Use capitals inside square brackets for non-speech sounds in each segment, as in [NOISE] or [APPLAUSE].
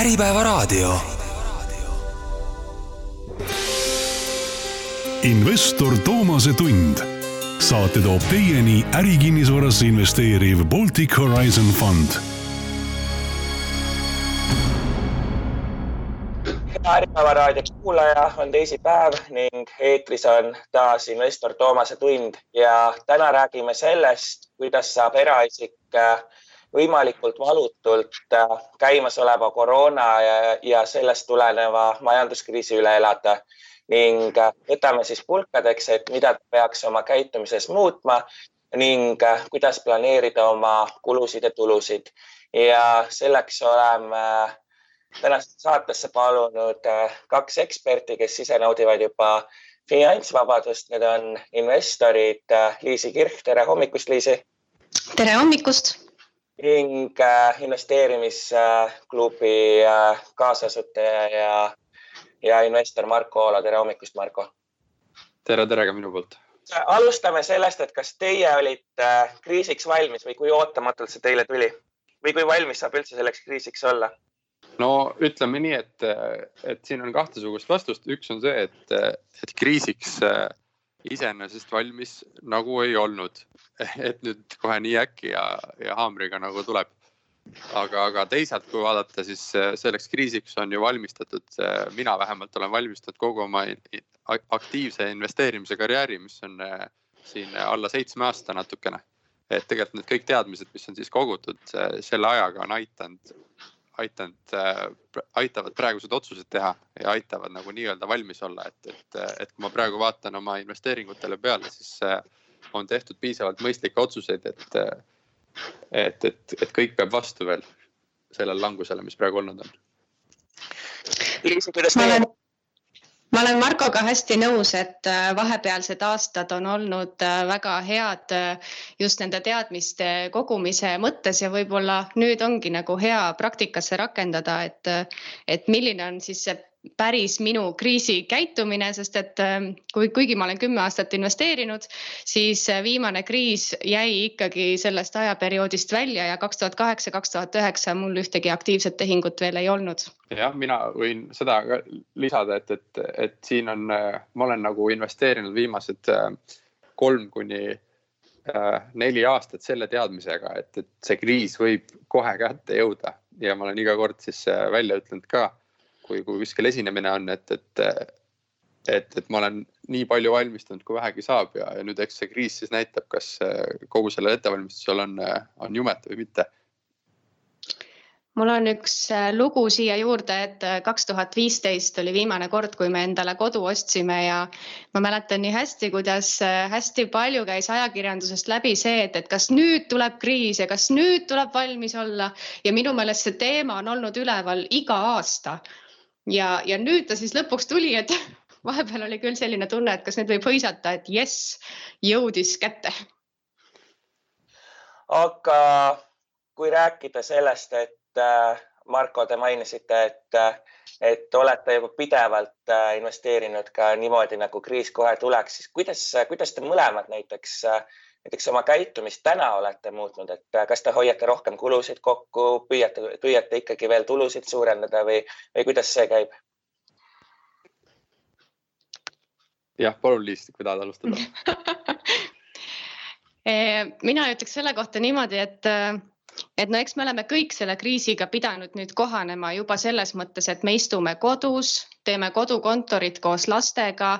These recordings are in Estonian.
Äripäevaraadio. investor Toomase tund. saate toob teieni ärikinnisvarasse investeeriv Baltic Horizon Fund hea Äripäeva raadio kuulaja, on teisipäev ning eetris on taas investor Toomase tund ja täna räägime sellest, kuidas saab eraisik äh, võimalikult valutult äh, käimasoleva koroona ja, ja sellest tuleneva majanduskriisi üle elada ning äh, võtame siis pulkadeks, et mida peaks oma käitumises muutma ning kuidas planeerida oma kulusid ja tulusid ja selleks oleme tänasesse saatesse palunud äh, kaks eksperti, kes ise naudivad juba finantsvabadust. Need on investorid äh, Liisi Kirk, tere hommikust, Liisi. tere hommikust. Ning äh, investeerimisklubi kaasasutaja ja, ja investor Marko Oola, tere hommikust, Marko. tere, tere ka minu poolt alustame sellest, et kas teie olite kriisiks valmis või kui ootamatult see teile tuli või kui valmis saab üldse selleks kriisiks olla? no ütleme nii, et, et siin on kahtesugust vastust, üks on see, et, et kriisiks äh, iseenesest valmis nagu ei olnud. [LAUGHS] et nüüd kohe nii äkki ja, ja haamriga nagu tuleb. aga, aga teisalt, kui vaadata, siis äh, selleks kriisiks on ju valmistatud, äh, mina vähemalt olen valmistatud kogu oma aktiivse investeerimise karjääri, mis on siin alla seitsme aasta natukene. et tegelikult need kõik teadmised, mis on siis kogutud selle ajaga on aidanud aidanud, äh, aitavad praegused otsused teha ja aitavad nagu nii-öelda valmis olla, et, et, et kui ma praegu vaatan oma investeeringutele peale, siis äh, on tehtud piisavalt mõistlikke otsuseid, et, et, et, et kõik peab vastu veel sellele langusele, mis praegu olnud on. Liisi, kuidas teie ma olen Markoga hästi nõus, et äh, vahepealsed aastad on olnud äh, väga head äh, just nende teadmiste kogumise mõttes ja võib-olla nüüd ongi nagu hea praktikasse rakendada, et, et milline on siis see päris minu kriisikäitumine, sest et ähm, kui, kuigi ma olen kümme aastat investeerinud, siis äh, viimane kriis jäi ikkagi sellest ajaperioodist välja ja kaks tuhat kaheksa, kaks tuhat üheksa mul ühtegi aktiivset tehingut veel ei olnud. jah, mina võin seda ka lisada, et, et, et siin on, äh, ma olen nagu investeerinud viimased äh, kolm kuni neli aastat selle teadmisega, et, et see kriis võib kohe kätte jõuda ja ma olen iga kord siis välja ütlenud ka kui, kui kuskil esinemine on, et, et, et, et ma olen nii palju valmistunud, kui vähegi saab ja, ja nüüd eks see kriis siis näitab, kas kogu sellel ettevalmistusel on, on jumet või mitte. Mul on üks äh, lugu siia juurde, et kaks tuhat viisteist oli viimane kord, kui me endale kodu ostsime ja ma mäletan nii hästi, kuidas hästi palju käis ajakirjandusest läbi see, et, et kas nüüd tuleb kriis ja kas nüüd tuleb valmis olla. Ja minu meelest see teema on olnud üleval iga aasta ja, ja nüüd ta siis lõpuks tuli, et [LAUGHS] vahepeal oli küll selline tunne, et kas nüüd võib hõisata, et jess, jõudis kätte. aga kui rääkida sellest, et äh, Marko, te mainisite, et, et olete juba pidevalt äh, investeerinud ka niimoodi, nagu kriis kohe tuleks, siis kuidas, kuidas te mõlemad näiteks äh, näiteks oma käitumist täna olete muutnud, et äh, kas te hoiate rohkem kulusid kokku, püüate, püüate ikkagi veel tulusid suurendada või, või kuidas see käib? jah, palun Liis, kui tahad alustada [LAUGHS] eh, mina ütleks selle kohta niimoodi, et äh, et no eks me oleme kõik selle kriisiga pidanud nüüd kohanema juba selles mõttes, et me istume kodus, teeme kodukontorit koos lastega,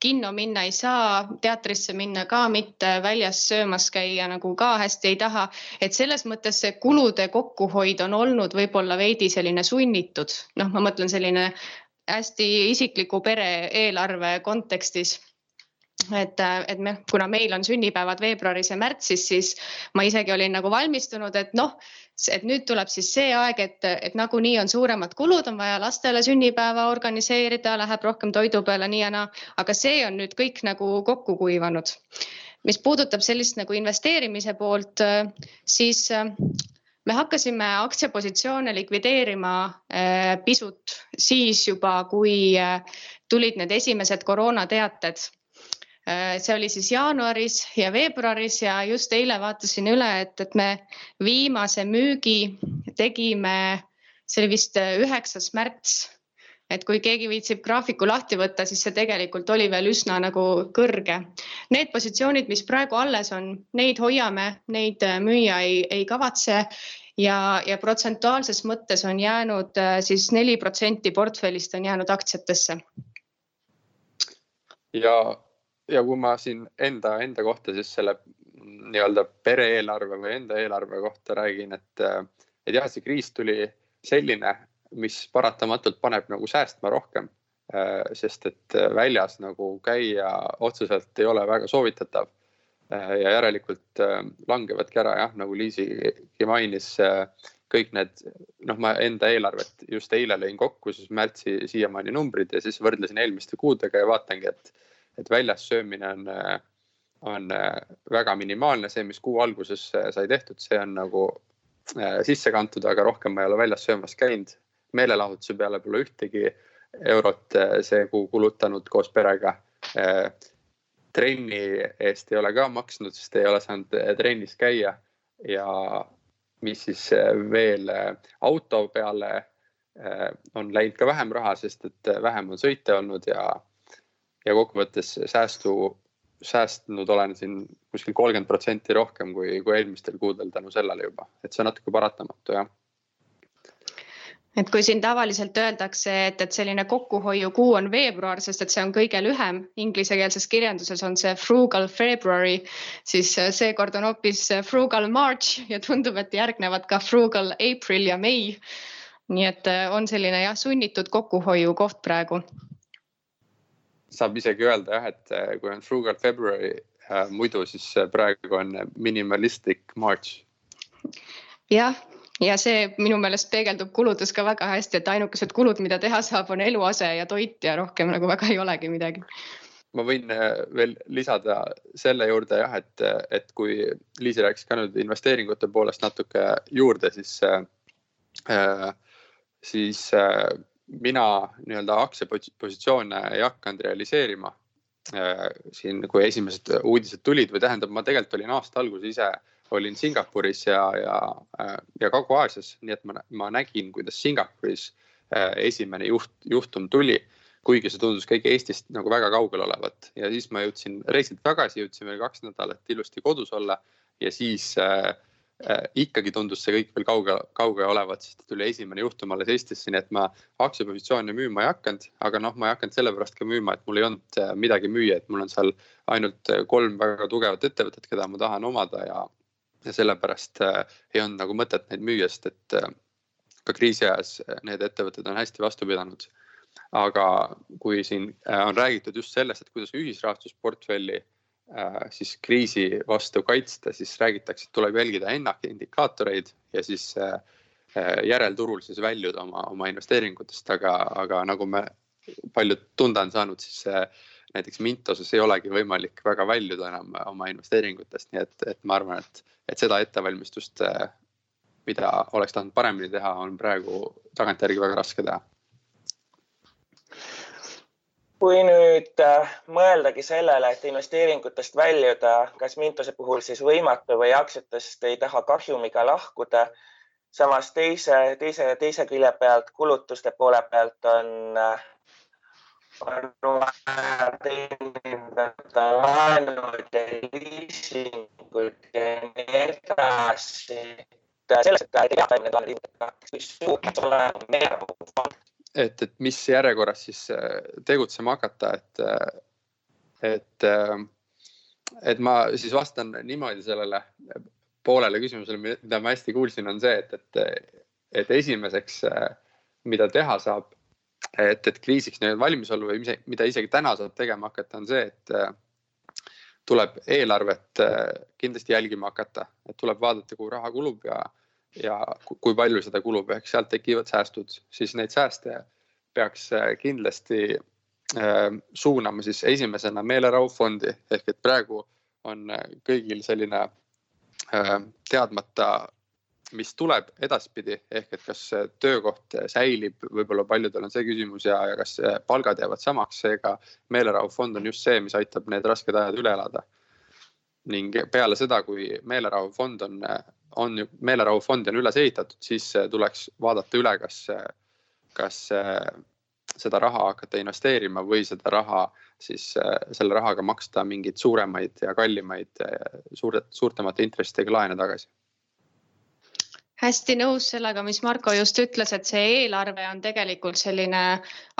kinno minna ei saa, teatrisse minna ka mitte, väljas söömas käia nagu ka hästi ei taha. et selles mõttes see kulude kokkuhoid on olnud võib-olla veidi selline sunnitud, noh, ma mõtlen selline hästi isikliku pere eelarve kontekstis et, et me, kuna meil on sünnipäevad veebruaris ja märtsis, siis ma isegi olin nagu valmistunud, et noh, et nüüd tuleb siis see aeg, et, et nagunii on suuremad kulud, on vaja lastele sünnipäeva organiseerida, läheb rohkem toidu peale nii ja naa, aga see on nüüd kõik nagu kokku kuivanud. mis puudutab sellist nagu investeerimise poolt, siis me hakkasime aktsiapositsioone likvideerima eh, pisut siis juba, kui eh, tulid need esimesed koroonateated see oli siis jaanuaris ja veebruaris ja just eile vaatasin üle, et, et me viimase müügi tegime see oli vist üheksas märts et kui keegi viitsib graafiku lahti võtta, siis see tegelikult oli veel üsna nagu kõrge. Need positsioonid, mis praegu alles on, neid hoiame, neid äh, müüa ei, ei kavatse ja, ja protsentuaalses mõttes on jäänud äh, siis neli protsenti portfellist on jäänud aktsiatesse. ja, ja kui ma siin enda, enda kohta siis selle nii-öelda pere-eelarve või enda eelarve kohta räägin, et, et jah, see kriis tuli selline, mis paratamatult paneb nagu säästma rohkem. Sest et väljas nagu käia otseselt ei ole väga soovitatav. Ja järelikult langevadki ära jah, nagu Liisigi mainis, kõik need, noh, ma enda eelarvet just eile lõin kokku, siis märtsi siiamaani numbrid ja siis võrdlesin eelmiste kuudega ja vaatangi, et, et väljas söömine on, on väga minimaalne, see, mis kuu alguses sai tehtud, see on nagu sisse kantud, aga rohkem ma ei ole väljas söömas käinud. Meelelahutuse peale pole ühtegi eurot see kuu kulutanud koos perega. Trenni eest ei ole ka maksnud, sest ei ole saanud trennis käia. Ja mis siis veel auto peale on läinud ka vähem raha, sest et vähem on sõite olnud ja, ja kokkuvõttes säästu, säästnud olen siin kuskil kolmkümmend protsenti rohkem kui, kui eelmistel kuudel tänu sellele juba, et see on natuke paratamatu jah et kui siin tavaliselt öeldakse, et, et selline kokkuhoiukuu on veebruar, sest et see on kõige lühem, inglisekeelses kirjanduses on see frugal February, siis seekord on hoopis frugal March ja tundub, et järgnevad ka frugal April ja May. nii et on selline jah, sunnitud kokkuhoiu koht praegu. Saab isegi öelda jah, et kui on frugal February äh, muidu, siis praegu on minimalistic March. jah ja see minu meelest peegeldub kuludes ka väga hästi, et ainukesed kulud, mida teha saab, on eluase ja toit ja rohkem nagu väga ei olegi midagi. ma võin äh, veel lisada selle juurde jah, et, et kui Liisi rääkis ka nüüd investeeringute poolest natuke juurde, siis äh,, siis äh, mina nii-öelda aktsiapositsioone ei hakanud realiseerima äh, siin, kui esimesed uudised tulid või tähendab, ma tegelikult olin aasta alguses ise olin Singapuris ja, ja, äh, ja Kagu-Aasias, nii et ma, ma nägin, kuidas Singapuris äh, esimene juht, juhtum tuli. kuigi see tundus kõik Eestist nagu väga kaugel olevat ja siis ma jõudsin reisilt tagasi, jõudsin veel kaks nädalat ilusti kodus olla ja siis äh, ikkagi tundus see kõik veel kauge, kauge olevat, sest tuli esimene juhtum alles Eestisse, nii et ma aktsiapositsioone müüma ei hakanud, aga noh, ma ei hakanud sellepärast ka müüma, et mul ei olnud midagi müüa, et mul on seal ainult kolm väga tugevat ettevõtet, keda ma tahan omada ja, ja sellepärast äh, ei olnud nagu mõtet neid müüa, sest et äh, ka kriisi ajas äh, need ettevõtted on hästi vastu pidanud. aga kui siin on räägitud just sellest, et kuidas ühisrahastusportfelli siis kriisi vastu kaitsta, siis räägitakse, et tuleb jälgida indikaatoreid ja siis järelturul siis väljuda oma, oma investeeringutest, aga, aga nagu me paljud tunda on saanud, siis näiteks Mintoses ei olegi võimalik väga väljuda enam oma investeeringutest, nii et, et ma arvan, et, et seda ettevalmistust, mida oleks tahtnud paremini teha, on praegu tagantjärgi väga raske teha. Kui nüüd äh, mõeldagi sellele, et investeeringutest väljuda, kas Mintose puhul siis võimatu või aktsiatest ei taha kahjumiga lahkuda samas teise, teise, teise külje pealt kulutuste poole pealt on äh, on vaja teenindada laenud ja liisingud ja nii edasi. sellest, et ei need laenud kui suur peaks olema meie fond. Et, et mis järjekorras siis äh, tegutsema hakata, et, äh, et, äh, et ma siis vastan niimoodi sellele poolele küsimusele, mida ma hästi kuulsin, on see, et, et, et esimeseks, mida teha saab et, et kriisiks nii-öelda valmisollu või ise, mida isegi täna saab tegema hakata, on see, et tuleb eelarvet kindlasti jälgima hakata, et tuleb vaadata, kuhu raha kulub ja, ja kui palju seda kulub, ehk sealt tekivad säästud, siis neid sääste peaks äh, kindlasti suunama siis esimesena meelerahufondi ehk et praegu on kõigil selline teadmata mis tuleb edaspidi, ehk et kas töökoht säilib, võib-olla paljudel on see küsimus ja, ja kas palgad jäävad samaks, seega meelerahufond on just see, mis aitab need rasked ajad üle elada. ning peale seda, kui meelerahufond on, on meelerahufond on üles ehitatud, siis tuleks vaadata üle, kas, kas seda raha hakata investeerima või seda raha siis selle rahaga maksta mingeid suuremaid ja kallimaid suure, suurtemate intressidega laene tagasi hästi nõus sellega, mis Marko just ütles, et see eelarve on tegelikult selline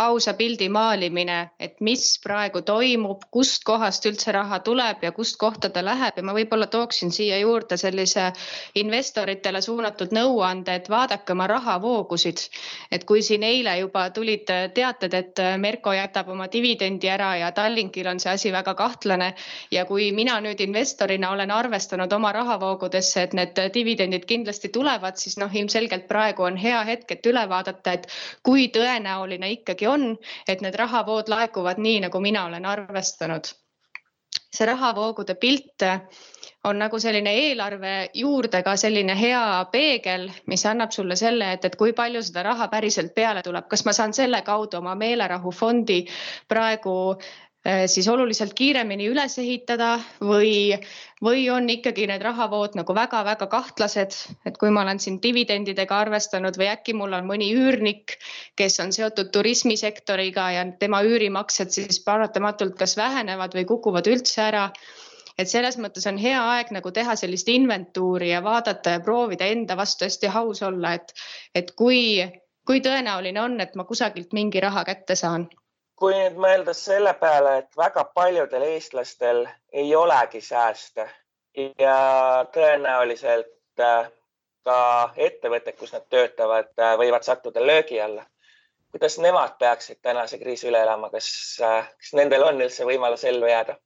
ausa pildi maalimine, et mis praegu toimub, kustkohast üldse raha tuleb ja kust kohta ta läheb ja ma võib-olla tooksin siia juurde sellise investoritele suunatud nõuande, et vaadake oma rahavoogusid. et kui siin eile juba tulid teated, et Merko jätab oma dividendi ära ja Tallinkil on see asi väga kahtlane ja kui mina nüüd investorina olen arvestanud oma rahavoogudesse, et need dividendid kindlasti tulevad, tulevad, siis noh, ilmselgelt praegu on hea hetk, et üle vaadata, et kui tõenäoline ikkagi on, et need rahavood laekuvad nii, nagu mina olen arvestanud. see rahavoogude pilt on nagu selline eelarve juurde ka selline hea peegel, mis annab sulle selle, et, et kui palju seda raha päriselt peale tuleb, kas ma saan selle kaudu oma meelerahufondi praegu siis oluliselt kiiremini üles ehitada või, või on ikkagi need rahavood nagu väga-väga kahtlased, et kui ma olen siin dividendidega arvestanud või äkki mul on mõni üürnik, kes on seotud turismisektoriga ja tema üürimaksed siis paratamatult kas vähenevad või kukuvad üldse ära et selles mõttes on hea aeg nagu teha sellist inventuuri ja vaadata ja proovida enda vastu hästi aus olla, et, et kui, kui tõenäoline on, et ma kusagilt mingi raha kätte saan kui nüüd mõelda selle peale, et väga paljudel eestlastel ei olegi sääste ja tõenäoliselt äh, ka ettevõtted, kus nad töötavad, äh, võivad sattuda löögi alla. kuidas nemad peaksid tänase kriisi üle elama, kas, äh, kas nendel on üldse võimalus ellu jääda?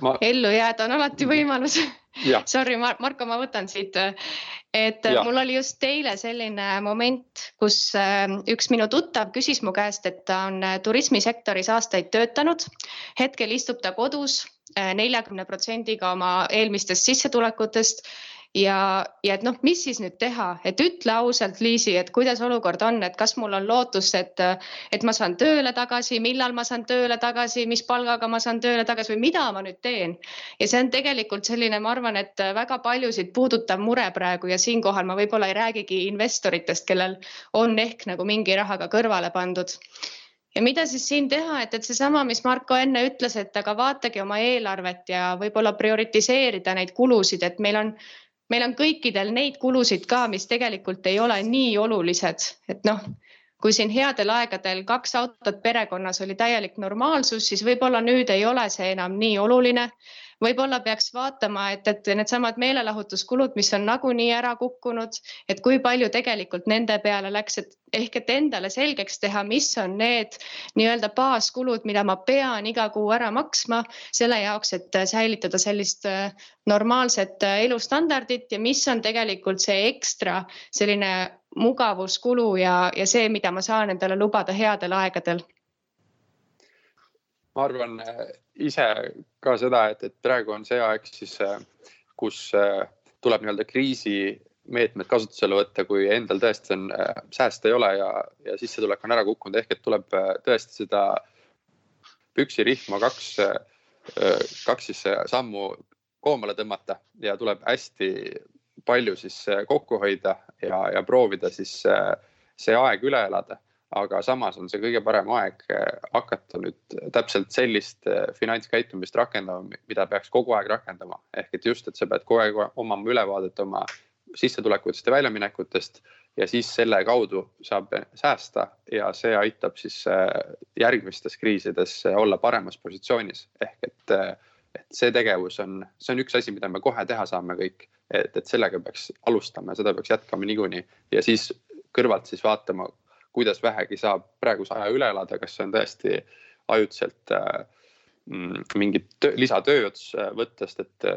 Ma... ellu jääda on alati võimalus Sorry, Marko, ma võtan siit et ja. mul oli just eile selline moment, kus äh, üks minu tuttav küsis mu käest, et ta on äh, turismisektoris aastaid töötanud. hetkel istub ta kodus äh, neljakümne protsendiga oma eelmistest sissetulekutest ja, ja et noh, mis siis nüüd teha, et ütle ausalt, Liisi, et kuidas olukord on, et kas mul on lootus, et, et ma saan tööle tagasi, millal ma saan tööle tagasi, mis palgaga ma saan tööle tagasi või mida ma nüüd teen. ja see on tegelikult selline, ma arvan, et väga paljusid puudutav mure praegu ja siinkohal ma võib-olla ei räägigi investoritest, kellel on ehk nagu mingi rahaga kõrvale pandud. Ja mida siis siin teha, et, et seesama, mis Marko enne ütles, et aga vaatage oma eelarvet ja võib-olla prioritiseerida neid kulusid, et meil on meil on kõikidel neid kulusid ka, mis tegelikult ei ole nii olulised, et noh, kui siin headel aegadel kaks autot perekonnas oli täielik normaalsus, siis võib-olla nüüd ei ole see enam nii oluline võib-olla peaks vaatama, et, et needsamad meelelahutuskulud, mis on nagunii ära kukkunud, et kui palju tegelikult nende peale läks, et ehk et endale selgeks teha, mis on need nii-öelda baaskulud, mida ma pean iga kuu ära maksma selle jaoks, et säilitada sellist äh, normaalset äh, elustandardit ja mis on tegelikult see ekstra selline mugavuskulu ja, ja see, mida ma saan endale lubada headel aegadel ma arvan äh, ise ka seda, et, et praegu on see aeg siis, äh, kus äh, tuleb nii-öelda kriisimeetmed kasutusele võtta, kui endal tõesti on, sääste ei ole ja, ja sissetulek on ära kukkunud, ehk et tuleb tõesti seda püksirihma kaks, kaks siis sammu koomale tõmmata ja tuleb hästi palju siis kokku hoida ja, ja proovida siis see aeg üle elada aga samas on see kõige parem aeg eh, hakata nüüd täpselt sellist eh, finantskäitumist rakendama, mida peaks kogu aeg rakendama. ehk et just, et sa pead kogu aeg omama ülevaadet oma sissetulekutest ja väljaminekutest ja siis selle kaudu saab säästa ja see aitab siis eh, järgmistes kriisides olla paremas positsioonis. ehk et, et see tegevus on, see on üks asi, mida me kohe teha saame kõik, et, et sellega peaks alustama ja seda peaks jätkama niikuinii ja siis kõrvalt siis vaatama, kuidas vähegi saab praeguse aja üle elada, kas see on tõesti ajutiselt äh, mm, mingit töö, lisatööd võttes, et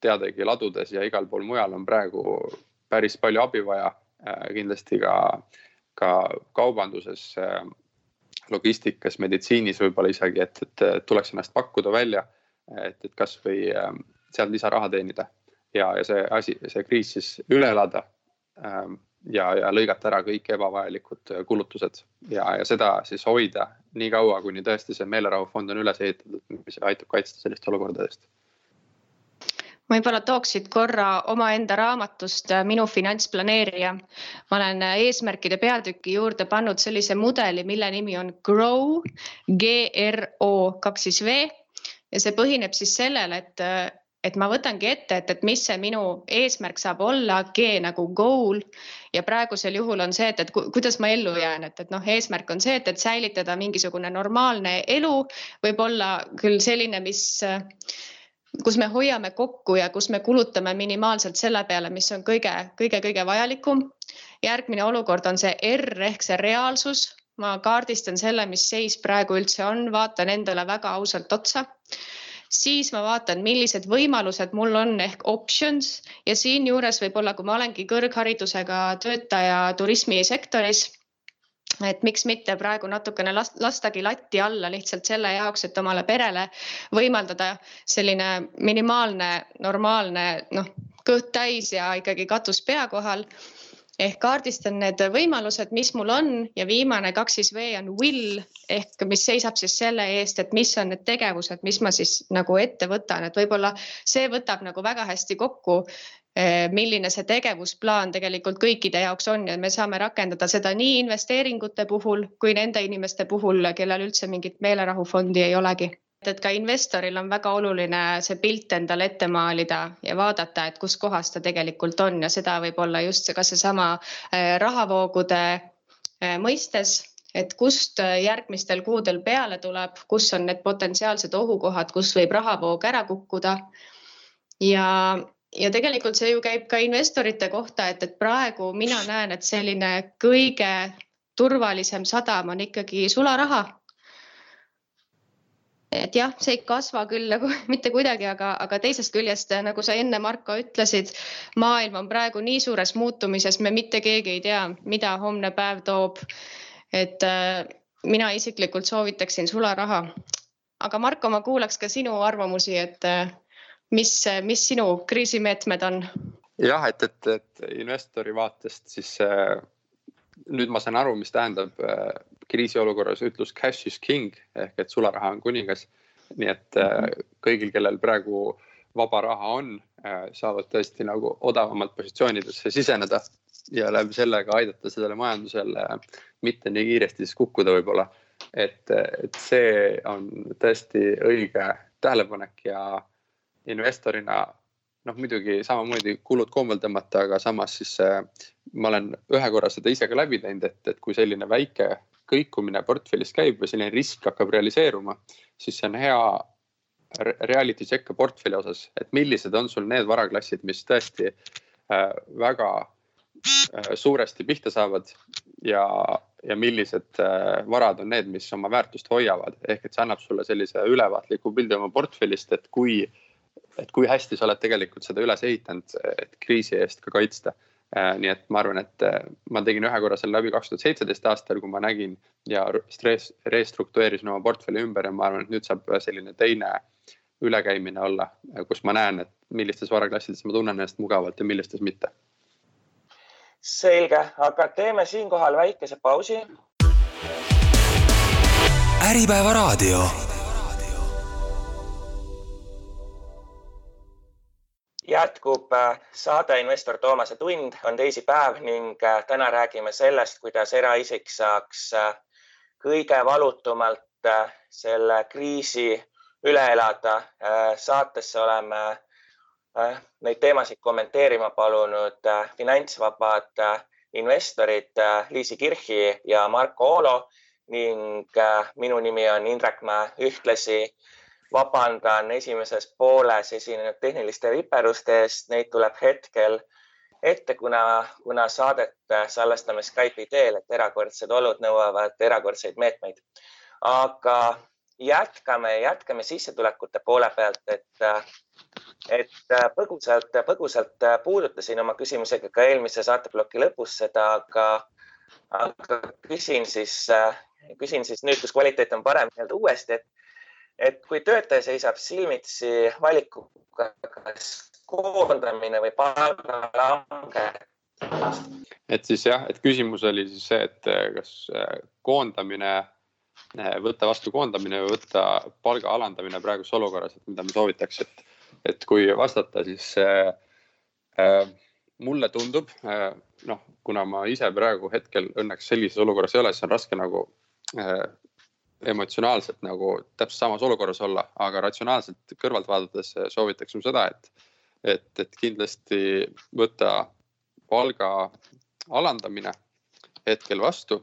teadagi ladudes ja igal pool mujal on praegu päris palju abi vaja. Äh, kindlasti ka, ka kaubanduses, äh, logistikas, meditsiinis võib-olla isegi, et, et tuleks ennast pakkuda välja, et, et kasvõi sealt lisaraha teenida ja, ja see asi, see kriis siis üle elada ja, ja lõigata ära kõik ebavajalikud äh, kulutused. Ja, ja seda siis hoida nii kaua, kuni tõesti see meelerahufond on üles ehitatud, mis aitab kaitsta selliste olukordadest võib-olla tooksid korra omaenda raamatust äh, Minu finantsplaneerija. ma olen äh, eesmärkide peatüki juurde pannud sellise mudeli, mille nimi on Grow, G R O kaks siis V. Ja see põhineb siis sellel, et et ma võtangi ette, et, et mis see minu eesmärk saab olla, G nagu goal ja praegusel juhul on see, et, et kuidas ma ellu jään, et, et noh, eesmärk on see, et, et säilitada mingisugune normaalne elu, võib-olla küll selline, mis kus me hoiame kokku ja kus me kulutame minimaalselt selle peale, mis on kõige-kõige-kõige vajalikum. järgmine olukord on see R ehk see reaalsus. ma kaardistan selle, mis seis praegu üldse on, vaatan endale väga ausalt otsa siis ma vaatan, millised võimalused mul on ehk options ja siinjuures võib-olla, kui ma olengi kõrgharidusega töötaja turismisektoris et miks mitte praegu natukene last, lastagi latti alla lihtsalt selle jaoks, et omale perele võimaldada selline minimaalne, normaalne noh, kõht täis ja ikkagi katus pea kohal. Ehk kaardistan need võimalused, mis mul on ja viimane kaks siis V on will ehk mis seisab siis selle eest, et mis on need tegevused, mis ma siis nagu ette võtan, et võib-olla see võtab nagu väga hästi kokku Eh, milline see tegevusplaan tegelikult kõikide jaoks on. Ja me saame rakendada seda nii investeeringute puhul kui nende inimeste puhul, kellel üldse mingit meelerahufondi ei olegi et ka investoril on väga oluline see pilt endale ette maalida ja vaadata, et kus kohas ta tegelikult on ja seda võib olla just see, ka seesama eh, rahavoogude eh, mõistes, et kust järgmistel kuudel peale tuleb, kus on need potentsiaalsed ohukohad, kus võib rahavoog ära kukkuda. ja ja tegelikult see ju käib ka investorite kohta, et, et praegu mina näen, et selline kõige turvalisem sadam on ikkagi sularaha. Et jah, see ei kasva küll nagu [LAUGHS] mitte kuidagi, aga, aga teisest küljest, nagu sa enne, Marko, ütlesid, maailm on praegu nii suures muutumises, me mitte keegi ei tea, mida homne päev toob. et äh, mina isiklikult soovitaksin sularaha. aga Marko, ma kuulaks ka sinu arvamusi, et äh, mis, mis sinu kriisimeetmed on? jah, et, et, et investori vaatest siis äh, nüüd ma saan aru, mis tähendab äh, kriisiolukorras ütlus cash is king ehk et sularaha on kuningas. nii et äh, kõigil, kellel praegu vaba raha on, saavad tõesti nagu odavamalt positsioonidesse siseneda ja läbi sellega aidata sellele majandusele mitte nii kiiresti siis kukkuda võib-olla. et, et see on tõesti õige tähelepanek ja investorina noh, muidugi samamoodi kulud koomale tõmmata, aga samas siis äh, ma olen ühe korra seda ise ka läbi teinud, et, et kui selline väike kõikumine portfellis käib või selline risk hakkab realiseeruma, siis see on hea reality check portfelli osas, et millised on sul need varaklassid, mis tõesti äh, väga äh, suuresti pihta saavad ja, ja millised äh, varad on need, mis oma väärtust hoiavad, ehk et see annab sulle sellise ülevaatliku pildi oma portfellist, et kui et kui hästi sa oled tegelikult seda üles ehitanud, et kriisi eest ka kaitsta. Äh, nii et ma arvan, et äh, ma tegin ühe korra selle läbi kaks tuhat seitseteist aastal, kui ma nägin ja stress, restruktureerisin oma portfelli ümber ja ma arvan, et nüüd saab selline teine ülekäimine olla, kus ma näen, et millistes varaklassides ma tunnen ennast mugavalt ja millistes mitte. selge, aga teeme siinkohal väikese pausi. äripäeva raadio jätkub äh, saade Investor Toomase tund, on teisipäev ning äh, täna räägime sellest, kuidas eraisik saaks äh, kõige valutumalt selle kriisi üle elada. saatesse oleme neid teemasid kommenteerima palunud finantsvabad investorid Liisi Kirchi ja Marko Oolo ning minu nimi on Indrek Mäe, ühtlasi vabandan esimeses pooles esinenud tehniliste viperuste eest, neid tuleb hetkel ette, kuna, kuna saadet salvestame Skype'i teel, et erakordsed olud nõuavad erakordseid meetmeid. aga jätkame, jätkame sissetulekute poole pealt, et, et põgusalt, põgusalt puudutasin oma küsimusega ka eelmise saateploki lõpus seda, aga, aga küsin siis, küsin siis nüüd, kus kvaliteet on parem, nii-öelda uuesti, et et kui töötaja seisab silmitsi valikuga, kas koondamine või palgalange. et siis jah, et küsimus oli siis see, et eh, kas eh, koondamine, eh, võtta vastu koondamine või võtta palga alandamine praeguses olukorras, et mida me soovitaks, et et kui vastata, siis äh, äh, mulle tundub äh,, noh, kuna ma ise praegu hetkel õnneks sellises olukorras ei ole, siis on raske nagu äh, emotsionaalselt nagu täpselt samas olukorras olla, aga ratsionaalselt kõrvalt vaadates soovitaks ma seda, et, et, et kindlasti võtta palga alandamine hetkel vastu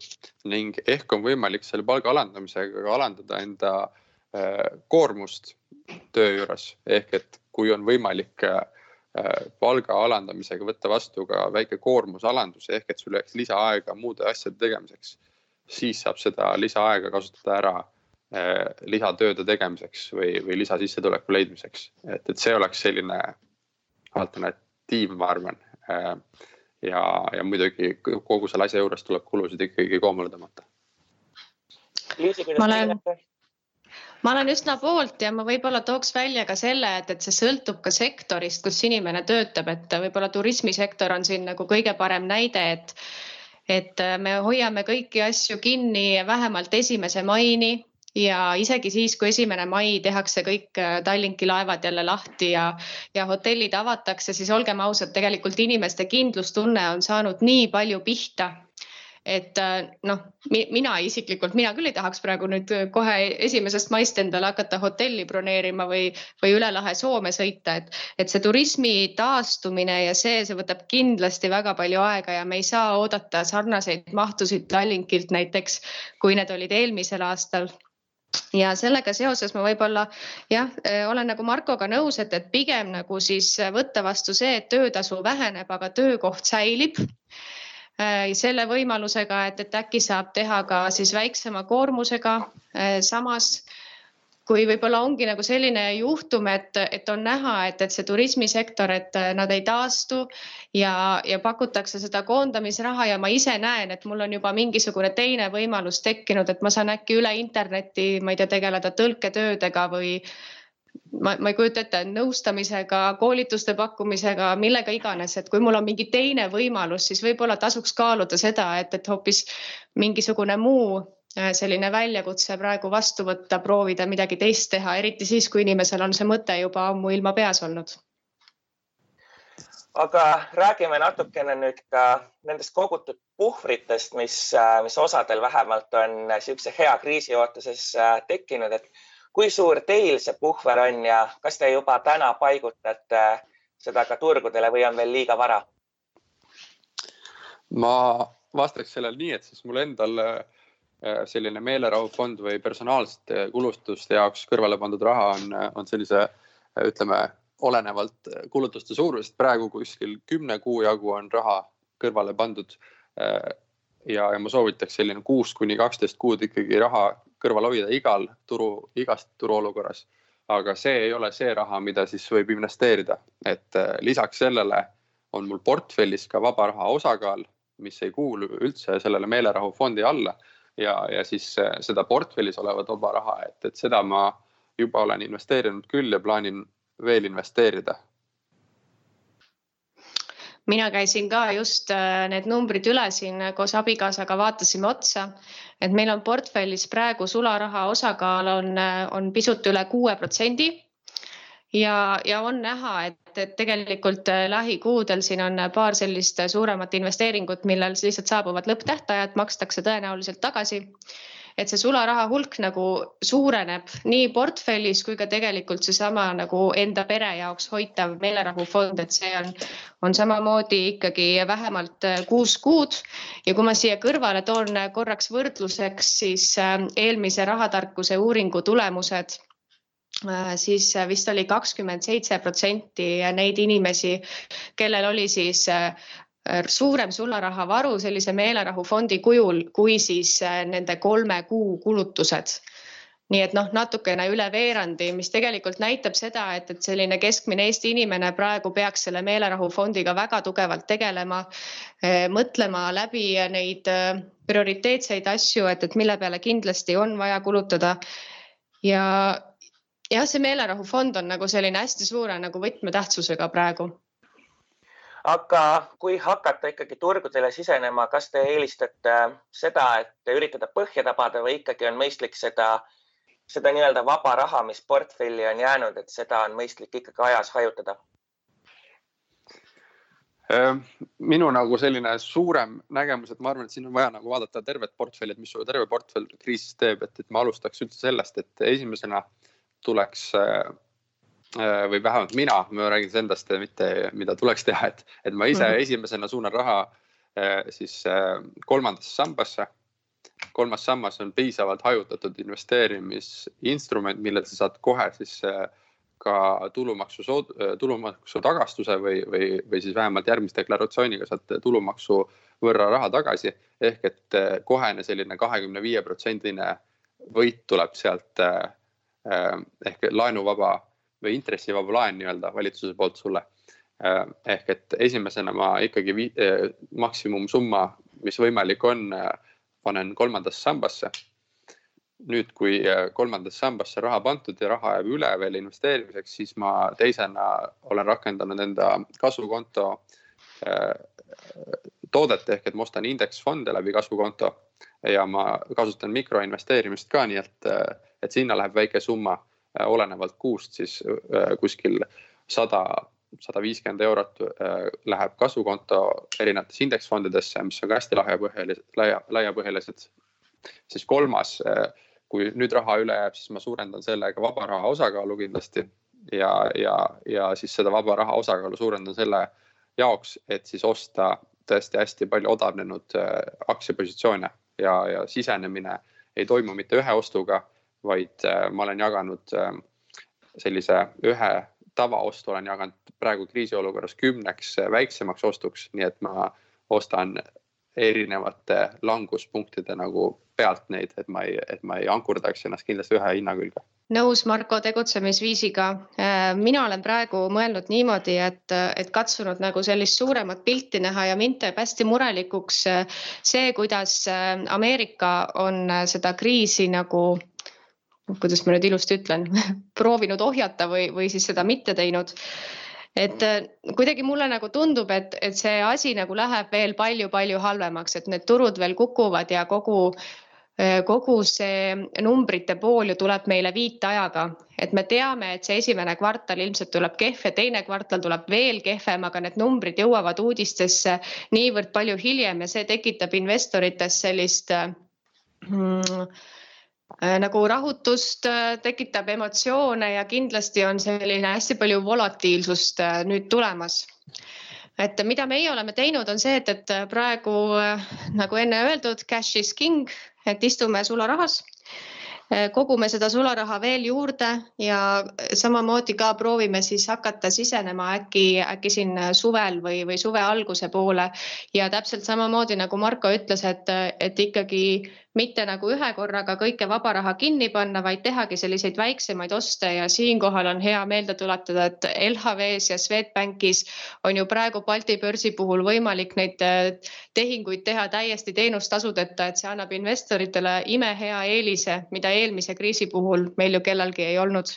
ning ehk on võimalik selle palga alandamisega ka alandada enda äh, koormust töö juures. Ehk et kui on võimalik äh, palga alandamisega võtta vastu ka väike koormusalandus ehk et sul jääks lisaaega muude asjade tegemiseks, siis saab seda lisaaega kasutada ära äh, lisatööde tegemiseks või, või lisasissetuleku leidmiseks, et, et see oleks selline alternatiiv, ma arvan äh, ja, ja muidugi kogu selle asja juures tuleb kulusid ikkagi koomale tõmmata. Teie näete? ma olen üsna poolt ja ma võib-olla tooks välja ka selle, et, et see sõltub ka sektorist, kus inimene töötab, et võib-olla turismisektor on siin nagu kõige parem näide, et et me hoiame kõiki asju kinni vähemalt esimese maini ja isegi siis, kui esimene mai tehakse kõik Tallinki laevad jälle lahti ja, ja hotellid avatakse, siis olgem ausad, tegelikult inimeste kindlustunne on saanud nii palju pihta et äh, noh, mina isiklikult, mina küll ei tahaks praegu nüüd kohe esimesest maist endale hakata hotelli broneerima või, või üle lahe Soome sõita, et, et see turismi taastumine ja see, see võtab kindlasti väga palju aega ja me ei saa oodata sarnaseid mahtusid Tallinkilt näiteks, kui need olid eelmisel aastal. Ja sellega seoses ma võib-olla jah, äh, olen nagu Markoga nõus, et, et pigem nagu siis võtta vastu see, et töötasu väheneb, aga töökoht säilib selle võimalusega, et, et äkki saab teha ka siis väiksema koormusega. Äh, samas kui võib-olla ongi nagu selline juhtum, et, et on näha, et, et see turismisektor, et äh, nad ei taastu ja, ja pakutakse seda koondamisraha ja ma ise näen, et mul on juba mingisugune teine võimalus tekkinud, et ma saan äkki üle interneti, ma ei tea, tegeleda tõlketöödega või ma, ma ei kujuta ette, nõustamisega, koolituste pakkumisega, millega iganes, et kui mul on mingi teine võimalus, siis võib-olla tasuks kaaluda seda, et, et hoopis mingisugune muu äh, selline väljakutse praegu vastu võtta, proovida midagi teist teha, eriti siis, kui inimesel on see mõte juba ammuilma peas olnud. aga räägime natukene nüüd ka nendest kogutud puhvritest, mis, äh, mis osadel vähemalt on niisuguse hea kriisi ootuses äh, tekkinud, et kui suur teil see puhver on ja kas te juba täna paigutate seda ka turgudele või on veel liiga vara? ma vastaks sellele nii, et siis mul endal äh, selline meelerahufond või personaalsete kulutuste jaoks kõrvale pandud raha on, on sellise ütleme, olenevalt kulutuste suurusest praegu kuskil kümne kuu jagu on raha kõrvale pandud. Ja, ja ma soovitaks selline kuus kuni kaksteist kuud ikkagi raha kõrval hoida igal turu, igas turuolukorras. aga see ei ole see raha, mida siis võib investeerida, et äh, lisaks sellele on mul portfellis ka vaba raha osakaal, mis ei kuulu üldse sellele meelerahufondi alla. Ja, ja siis äh, seda portfellis olevat vaba raha, et, et seda ma juba olen investeerinud küll ja plaanin veel investeerida mina käisin ka just äh, need numbrid üle siin koos abikaasaga, vaatasime otsa, et meil on portfellis praegu sularaha osakaal on, äh, on pisut üle kuue protsendi. ja, ja on näha, et, et tegelikult äh, lähikuudel siin on paar sellist suuremat investeeringut, millel lihtsalt saabuvad lõpptähtajad, makstakse tõenäoliselt tagasi et see sularaha hulk nagu suureneb nii portfellis kui ka tegelikult seesama nagu enda pere jaoks hoitav meelerahufond, et see on, on samamoodi ikkagi vähemalt äh, kuus kuud. ja kui ma siia kõrvale toon korraks võrdluseks, siis äh, eelmise rahatarkuse uuringu tulemused äh, siis vist oli kakskümmend seitse protsenti neid inimesi, kellel oli siis Äh, suurem sularahavaru sellise meelerahufondi kujul, kui siis äh, nende kolme kuu kulutused. nii et noh, natukene üle veerandi, mis tegelikult näitab seda, et, et selline keskmine Eesti inimene praegu peaks selle meelerahufondiga väga tugevalt tegelema, äh, mõtlema läbi neid prioriteetseid asju, et, et mille peale kindlasti on vaja kulutada. ja jah, see meelerahufond on nagu selline hästi suure nagu võtmetähtsusega praegu aga kui hakata ikkagi turgudele sisenema, kas te eelistate seda, et üritada põhja tabada või ikkagi on mõistlik seda seda nii-öelda vaba raha, mis portfelli on jäänud, et seda on mõistlik ikkagi ajas hajutada? Ehm, minu nagu selline suurem nägemus, et ma arvan, et siin on vaja nagu vaadata tervet portfelli, et mis su terve portfell kriisis teeb, et, et ma alustaks üldse sellest, et esimesena tuleks äh, äh, või vähemalt mina, ma räägin endast, mitte mida tuleks teha, et, et ma ise mm -hmm. esimesena suunan raha äh, siis kolmandasse sambasse. kolmas sammas on piisavalt hajutatud investeerimisinstrument, millel sa saad kohe siis ka tulumaksu, tulumaksu tagastuse või, või, või siis vähemalt järgmise deklaratsiooniga saad tulumaksu võrra raha tagasi. ehk et kohene selline kahekümne viie protsendine võit tuleb sealt eh, ehk laenuvaba või intressivaba laen nii-öelda valitsuse poolt sulle. Eh, ehk et esimesena ma ikkagi maksimumsumma, mis võimalik on, panen kolmandasse sambasse nüüd, kui äh, kolmandasse sambasse raha pandud ja raha jääb üle veel investeerimiseks, siis ma teisena olen rakendanud enda kasvukonto äh, toodet ehk et ma ostan indeksfonde läbi kasvukonto ja ma kasutan mikroinvesteerimist ka, nii et, äh, et sinna läheb väike summa olenevalt kuust siis kuskil sada, sada viiskümmend eurot läheb kasvukonto erinevatesse indeksfondidesse, mis on ka hästi laiapõhjalised, laia, laiapõhjalised. siis kolmas kui nüüd raha üle jääb, siis ma suurendan sellega vaba raha osakaalu kindlasti ja, ja, ja siis seda vaba raha osakaalu suurendan selle jaoks, et siis osta tõesti hästi palju odavnenud äh, aktsiapositsioone ja, ja sisenemine ei toimu mitte ühe ostuga, vaid äh, ma olen jaganud äh, sellise ühe tavaostu olen jaganud praegu kriisiolukorras kümneks väiksemaks ostuks, nii et ma ostan erinevate languspunktide nagu pealt neid, et ma ei, et ma ei ankurdaks ennast kindlasti ühe hinna külge nõus Marko tegutsemisviisiga. Äh, mina olen praegu mõelnud niimoodi, et, et katsunud nagu sellist suuremat pilti näha ja mind teeb hästi murelikuks äh, see, kuidas äh, Ameerika on seda kriisi nagu kuidas ma nüüd ilusti ütlen [LAUGHS] proovinud ohjata või, või siis seda mitte teinud. Et äh, kuidagi mulle nagu tundub, et, et see asi nagu läheb veel palju-palju halvemaks, et need turud veel kukuvad ja kogu äh, kogu see numbrite pool ju tuleb meile viitajaga, et me teame, et see esimene kvartal ilmselt tuleb kehv ja teine kvartal tuleb veel kehvem, aga need numbrid jõuavad uudistesse niivõrd palju hiljem ja see tekitab investorites sellist mm, Äh, nagu rahutust äh, tekitab emotsioone ja kindlasti on selline hästi palju volatiilsust äh, nüüd tulemas. et mida meie oleme teinud, on see, et, et praegu nagu enne öeldud, cash is king, et istume sularahas kogume seda sularaha veel juurde ja samamoodi ka proovime siis hakata sisenema äkki, äkki siin suvel või, või suve alguse poole ja täpselt samamoodi nagu Marko ütles, et, et ikkagi mitte nagu ühe korraga kõike vaba raha kinni panna, vaid tehagi selliseid väiksemaid oste ja siinkohal on hea meelde tuletada, et LHV-s ja Swedbankis on ju praegu Balti börsi puhul võimalik neid äh, tehinguid teha täiesti teenustasudeta, et see annab investoritele imehea eelise, mida eelmise kriisi puhul meil ju kellelgi ei olnud.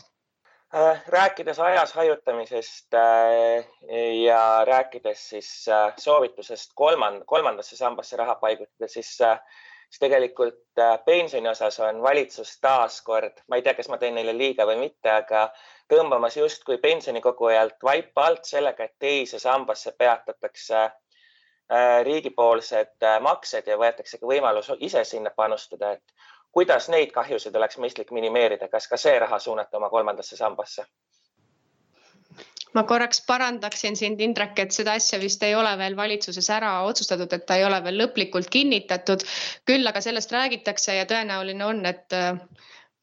Äh, rääkides ajas hajutamisest äh, ja rääkides siis soovitusest kolmand-, kolmandasse sambasse raha paigutada, siis siis tegelikult äh, pensioni osas on valitsus taaskord, ma ei tea, kas ma teen neile liiga või mitte, aga tõmbamas justkui pensionikogujalt vaipa alt sellega, et teise sambasse peatatakse äh, riigipoolsed äh, maksed ja võetakse ka võimalus ise sinna panustada, et kuidas neid kahjusid oleks mõistlik minimeerida, kas ka see raha suunata oma kolmandasse sambasse? Ma korraks parandaksin sind, Indrek, et seda asja vist ei ole veel valitsuses ära otsustatud, et ta ei ole veel lõplikult kinnitatud. küll aga sellest räägitakse ja tõenäoline on, et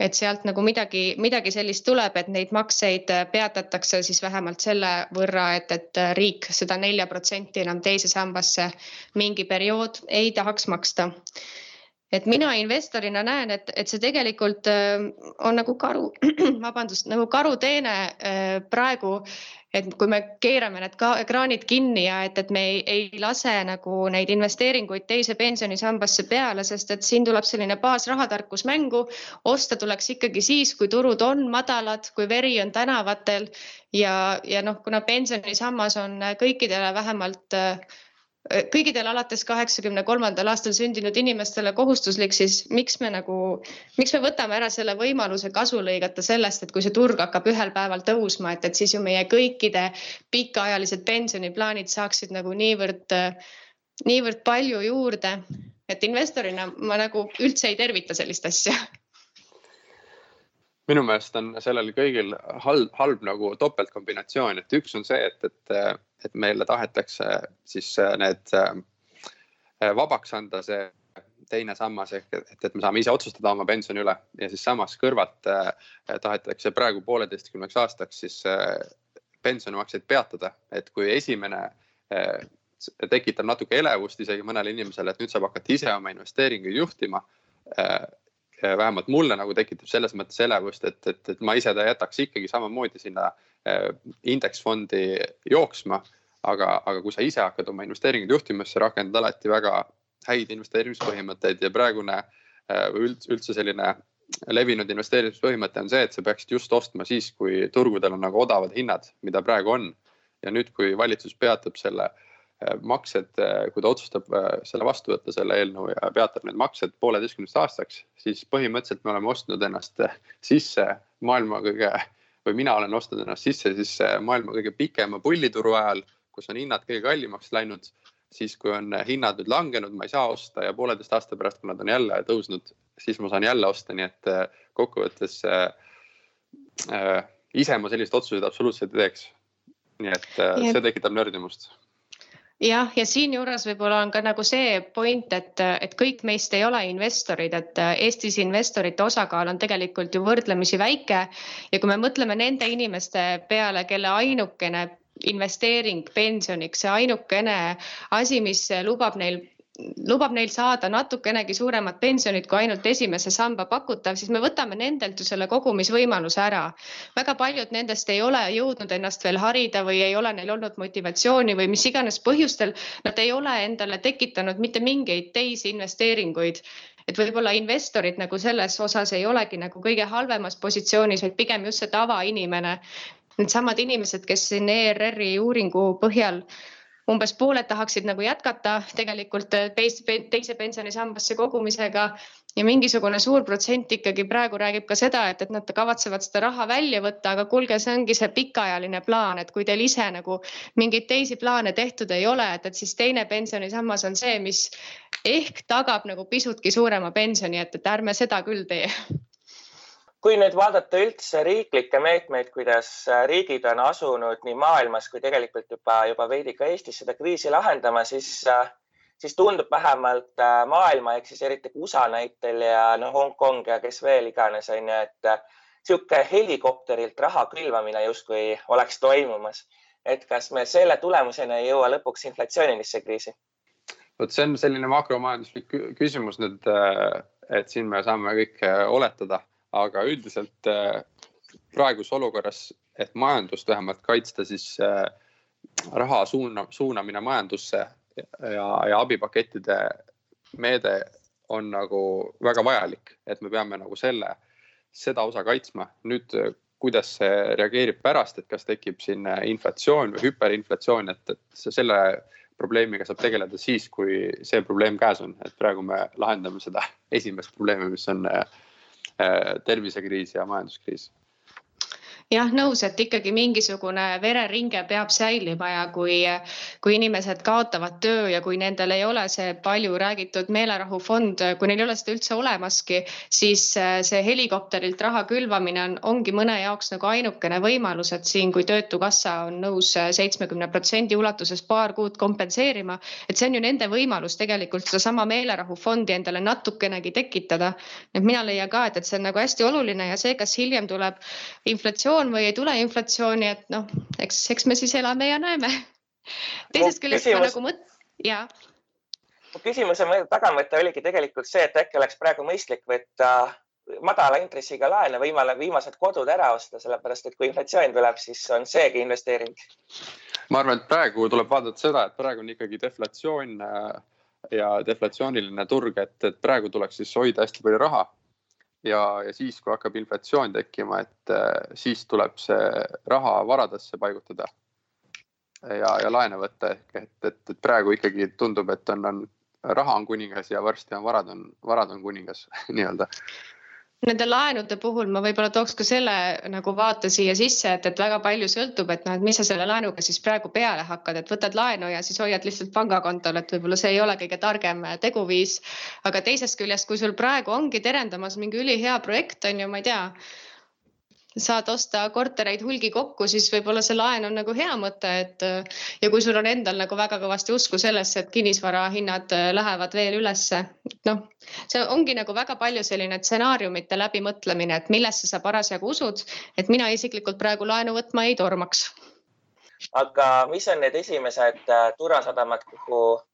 et sealt nagu midagi, midagi sellist tuleb, et neid makseid peatatakse siis vähemalt selle võrra, et, et riik seda nelja protsenti enam teise sambasse mingi periood ei tahaks maksta et mina investorina näen, et, et see tegelikult on nagu karu, [CLEARS THROAT] vabandust, nagu karuteene praegu et kui me keerame need ka ekraanid kinni ja et, et me ei, ei lase nagu neid investeeringuid teise pensionisambasse peale, sest et siin tuleb selline baasrahatarkus mängu. osta tuleks ikkagi siis, kui turud on madalad, kui veri on tänavatel ja, ja noh, kuna pensionisammas on kõikidele vähemalt kõigidel alates kaheksakümne kolmandal aastal sündinud inimestele kohustuslik, siis miks me nagu, miks me võtame ära selle võimaluse kasu lõigata sellest, et kui see turg hakkab ühel päeval tõusma, et, et siis ju meie kõikide pikaajalised pensioniplaanid saaksid nagu niivõrd, niivõrd palju juurde, et investorina ma nagu üldse ei tervita sellist asja minu meelest on sellel kõigil halb, halb nagu topeltkombinatsioon, et üks on see, et, et et meile tahetakse siis äh, need äh, vabaks anda, see teine sammas ehk et, et me saame ise otsustada oma pensioni üle ja siis samas kõrvalt äh, tahetakse praegu pooleteistkümneks aastaks siis pensionimakseid peatada, et kui esimene tekitab natuke elevust isegi mõnele inimesele, et nüüd saab hakata ise oma investeeringuid juhtima. Vähemalt mulle nagu tekitab selles mõttes elevust, et, et, et ma ise ta jätaks ikkagi samamoodi sinna Äh, indeksfondi jooksma. aga, aga kui sa ise hakkad oma investeeringuid juhtima, siis sa rakendad alati väga häid investeerimispõhimõtteid ja praegune äh, üldse, üldse selline levinud investeerimispõhimõte on see, et sa peaksid just ostma siis, kui turgudel on nagu odavad hinnad, mida praegu on. ja nüüd, kui valitsus peatab selle äh, maksed, kui ta otsustab selle vastu võtta, selle eelnõu ja peatab need maksed pooleteistkümneks aastaks, siis põhimõtteliselt me oleme ostnud ennast sisse maailma kõige või mina olen ostnud ennast sisse siis maailma kõige pikema pullituru ajal, kus on hinnad kõige kallimaks läinud. siis, kui on hinnad nüüd langenud, ma ei saa osta ja pooleteist aasta pärast, kui nad on jälle tõusnud, siis ma saan jälle osta, nii et äh, kokkuvõttes äh, äh, ise ma selliseid otsuseid absoluutselt ei teeks. nii et äh, see tekitab nördimust jah, ja siinjuures võib-olla on ka nagu see point, et, et kõik meist ei ole investorid, et Eestis investorite osakaal on tegelikult ju võrdlemisi väike. Ja kui me mõtleme nende inimeste peale, kelle ainukene investeering pensioniks, see ainukene asi, mis lubab neil lubab neil saada natukenegi suuremat pensionit kui ainult esimese samba pakutav, siis me võtame nendelt ju selle kogumisvõimaluse ära. väga paljud nendest ei ole jõudnud ennast veel harida või ei ole neil olnud motivatsiooni või mis iganes põhjustel nad ei ole endale tekitanud mitte mingeid teisi investeeringuid et võib-olla investorid nagu selles osas ei olegi nagu kõige halvemas positsioonis, vaid pigem just see tavainimene. Needsamad inimesed, kes siin ERR-i uuringu põhjal umbes pooled tahaksid nagu jätkata tegelikult teise, teise pensionisambasse kogumisega. Ja mingisugune suur protsent ikkagi praegu räägib ka seda, et, et nad kavatsevad seda raha välja võtta, aga kuulge, see ongi see pikaajaline plaan, et kui teil ise nagu mingeid teisi plaane tehtud ei ole, et, et siis teine pensionisammas on see, mis ehk tagab nagu pisutki suurema pensioni, et, et ärme seda küll tee kui nüüd vaadata üldse riiklikke meetmeid, kuidas äh, riigid on asunud nii maailmas kui tegelikult juba, juba veidi ka Eestis seda kriisi lahendama, siis, äh, siis tundub vähemalt äh, maailma ehk siis eriti USA näitel ja noh, Hongkong ja kes veel iganes on ju, et niisugune helikopterilt raha külvamine justkui oleks toimumas. et kas me selle tulemusena ei jõua lõpuks inflatsioonilisse kriisi? vot see on selline makromajanduslik küsimus nüüd, et siin me saame kõik oletada aga üldiselt äh, praeguses olukorras, et majandust vähemalt kaitsta, siis äh, raha suuna, suunamine majandusse ja, ja abipakettide meede on nagu väga vajalik, et me peame nagu selle, seda osa kaitsma. nüüd, kuidas see reageerib pärast, et kas tekib siin inflatsioon või hüperinflatsioon, et, et selle probleemiga saab tegeleda siis, kui see probleem käes on, et praegu me lahendame seda esimest probleemi, mis on äh, Äh, tervisekriis ja majanduskriis jah, nõus, et ikkagi mingisugune vereringe peab säilima ja kui, kui inimesed kaotavad töö ja kui nendel ei ole see palju räägitud meelerahufond, kui neil ei ole seda üldse olemaski, siis äh, see helikopterilt raha külvamine on, ongi mõne jaoks nagu ainukene võimalus, et siin, kui Töötukassa on nõus äh, seitsmekümne protsendi ulatuses paar kuud kompenseerima, et see on ju nende võimalus tegelikult sedasama meelerahufondi endale natukenegi tekitada. et mina leian ka, et, et see on nagu hästi oluline ja see, kas hiljem tuleb inflatsioon inflatsioon või ei tule inflatsiooni, et noh, eks, eks me siis elame ja näeme. teisest küljest ma nagu mõt-, ja. mu küsimuse tagamõte oligi tegelikult see, et äkki oleks praegu mõistlik võtta madala intressiga laene, võimale viimased kodud ära osta, sellepärast et kui inflatsioon tuleb, siis on seegi investeering. ma arvan, et praegu tuleb vaadata seda, et praegu on ikkagi deflatsioon äh, ja deflatsiooniline turg, et, et praegu tuleks siis hoida hästi palju raha ja, ja siis, kui hakkab inflatsioon tekkima, et äh, siis tuleb see raha varadesse paigutada. ja, ja laene võtta ehk et, et, et praegu ikkagi tundub, et on, on raha on kuningas ja varsti on varad on, varad on kuningas [LAUGHS] nii-öelda Nende laenude puhul ma võib-olla tooks ka selle nagu vaate siia sisse, et, et väga palju sõltub, et noh, et mis sa selle laenuga siis praegu peale hakkad, et võtad laenu ja siis hoiad lihtsalt pangakontol, et võib-olla see ei ole kõige targem teguviis. aga teisest küljest, kui sul praegu ongi terendamas mingi ülihea projekt on ju, ma ei tea saad osta kortereid hulgi kokku, siis võib-olla see laen on nagu hea mõte, et ja kui sul on endal nagu väga kõvasti usku sellesse, et kinnisvara hinnad lähevad veel ülesse, noh, see ongi nagu väga palju selline stsenaariumite läbimõtlemine, et millesse sa parasjagu usud, et mina isiklikult praegu laenu võtma ei tormaks. aga mis on need esimesed äh, turvasadamad, kuhu Äh,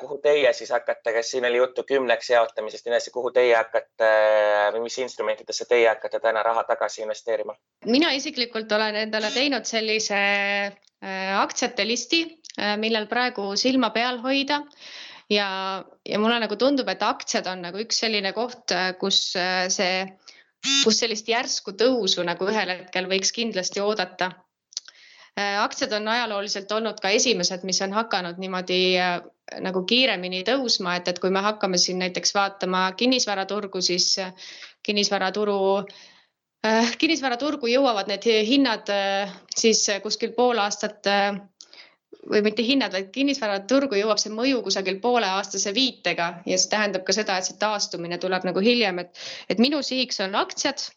kuhu teie siis hakkate, kas siin oli juttu kümneks jaotamisest, nii edasi, kuhu teie hakkate või mis instrumentidesse teie hakkate täna raha tagasi investeerima? mina isiklikult olen endale teinud sellise äh, aktsiate listi, äh, millel praegu silma peal hoida ja, ja mulle nagu tundub, et aktsiad on nagu üks selline koht, kus see, kus sellist järsku tõusu nagu ühel hetkel võiks kindlasti oodata aktsiad on ajalooliselt olnud ka esimesed, mis on hakanud niimoodi nagu kiiremini tõusma, et, et kui me hakkame siin näiteks vaatama kinnisvaraturgu, siis äh, kinnisvaraturu äh,, kinnisvaraturgu jõuavad need hinnad äh, siis kuskil pool aastat äh, või mitte hinnad, vaid kinnisvaraturgu jõuab see mõju kusagil pooleaastase viitega ja see tähendab ka seda, et see taastumine tuleb nagu hiljem, et, et minu sihiks on aktsiad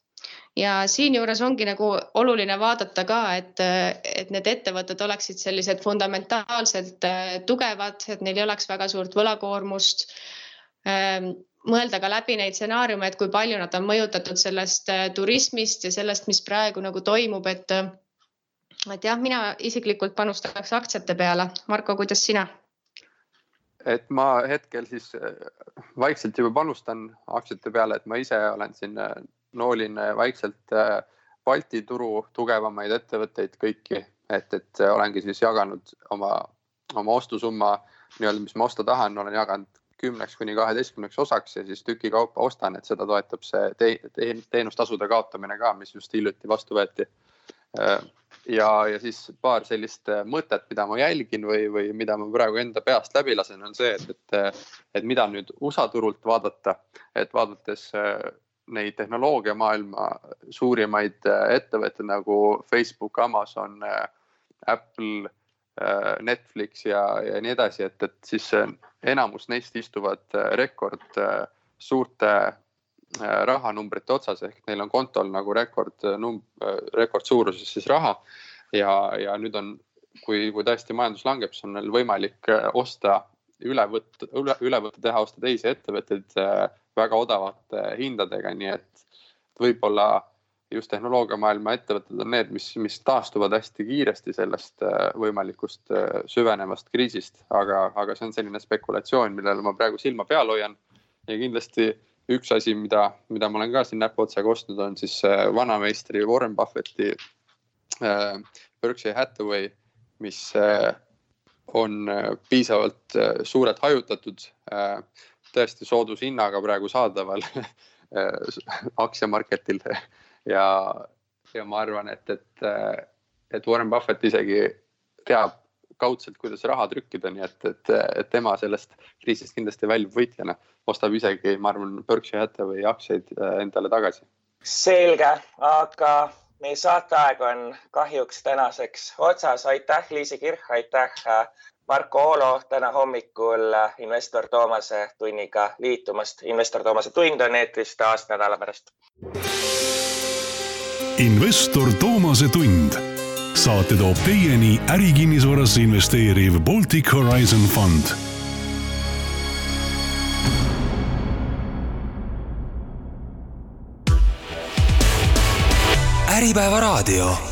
ja siinjuures ongi nagu oluline vaadata ka, et, et need ettevõtted oleksid sellised fundamentaalselt äh, tugevad, et neil ei oleks väga suurt võlakoormust. Ähm, mõelda ka läbi neid stsenaariume, et kui palju nad on mõjutatud sellest äh, turismist ja sellest, mis praegu nagu toimub, et et jah, mina isiklikult panustaks aktsiate peale. Marko, kuidas sina? et ma hetkel siis äh, vaikselt juba panustan aktsiate peale, et ma ise olen siin noolin vaikselt äh, Balti turu tugevamaid ettevõtteid kõiki, et, et olengi siis jaganud oma, oma ostusumma nii-öelda, mis ma osta tahan, olen jaganud kümneks kuni kaheteistkümneks osaks ja siis tükikaupa ostan, et seda toetab see te te teenustasude kaotamine ka, mis just hiljuti vastu võeti. Äh, ja, ja siis paar sellist mõtet, mida ma jälgin või, või mida ma praegu enda peast läbi lasen, on see, et, et, et mida nüüd USA turult vaadata, et vaadates neid tehnoloogiamaailma suurimaid äh, ettevõtteid nagu Facebook, Amazon, äh, Apple, äh, Netflix ja, ja nii edasi, et, et siis enamus neist istuvad rekord suurte rahanumbrite otsas ehk neil on kontol nagu rekord, rekordsuuruses siis raha. ja, ja nüüd on, kui, kui tõesti majandus langeb, siis on neil võimalik osta üle võtta, üle, üle võtta, teha, osta teisi ettevõtteid väga odavate hindadega, nii et võib-olla just tehnoloogiamaailma ettevõtted on need, mis, mis taastuvad hästi kiiresti sellest äh, võimalikust äh, süvenevast kriisist, aga, aga see on selline spekulatsioon, millele ma praegu silma peal hoian. ja kindlasti üks asi, mida, mida ma olen ka siin näpuotsaga ostnud, on siis äh, vanameistri Warren Buffetti Berkshire Hathaway, mis on piisavalt suurelt hajutatud tõesti soodushinnaga praegu saadaval [LAUGHS] aktsiamarketil ja, ja ma arvan, et, et, et Warren Buffett isegi teab kaudselt, kuidas raha trükkida, nii et, et, et tema sellest kriisist kindlasti väljub võitjana, ostab isegi, ma arvan, Berkshire Hathaway aktsiaid äh, endale tagasi. selge, aga meie saateaeg on kahjuks tänaseks otsas. aitäh, Liisi Kirch, aitäh äh, Marko Oolo täna hommikul investor Toomase tunniga liitumast. investor Toomase tund on eetris taas nädala pärast. investor Toomase tund. saate toob teieni ärikinnisvarasse investeeriv Baltic Horizon Fund. äripäeva raadio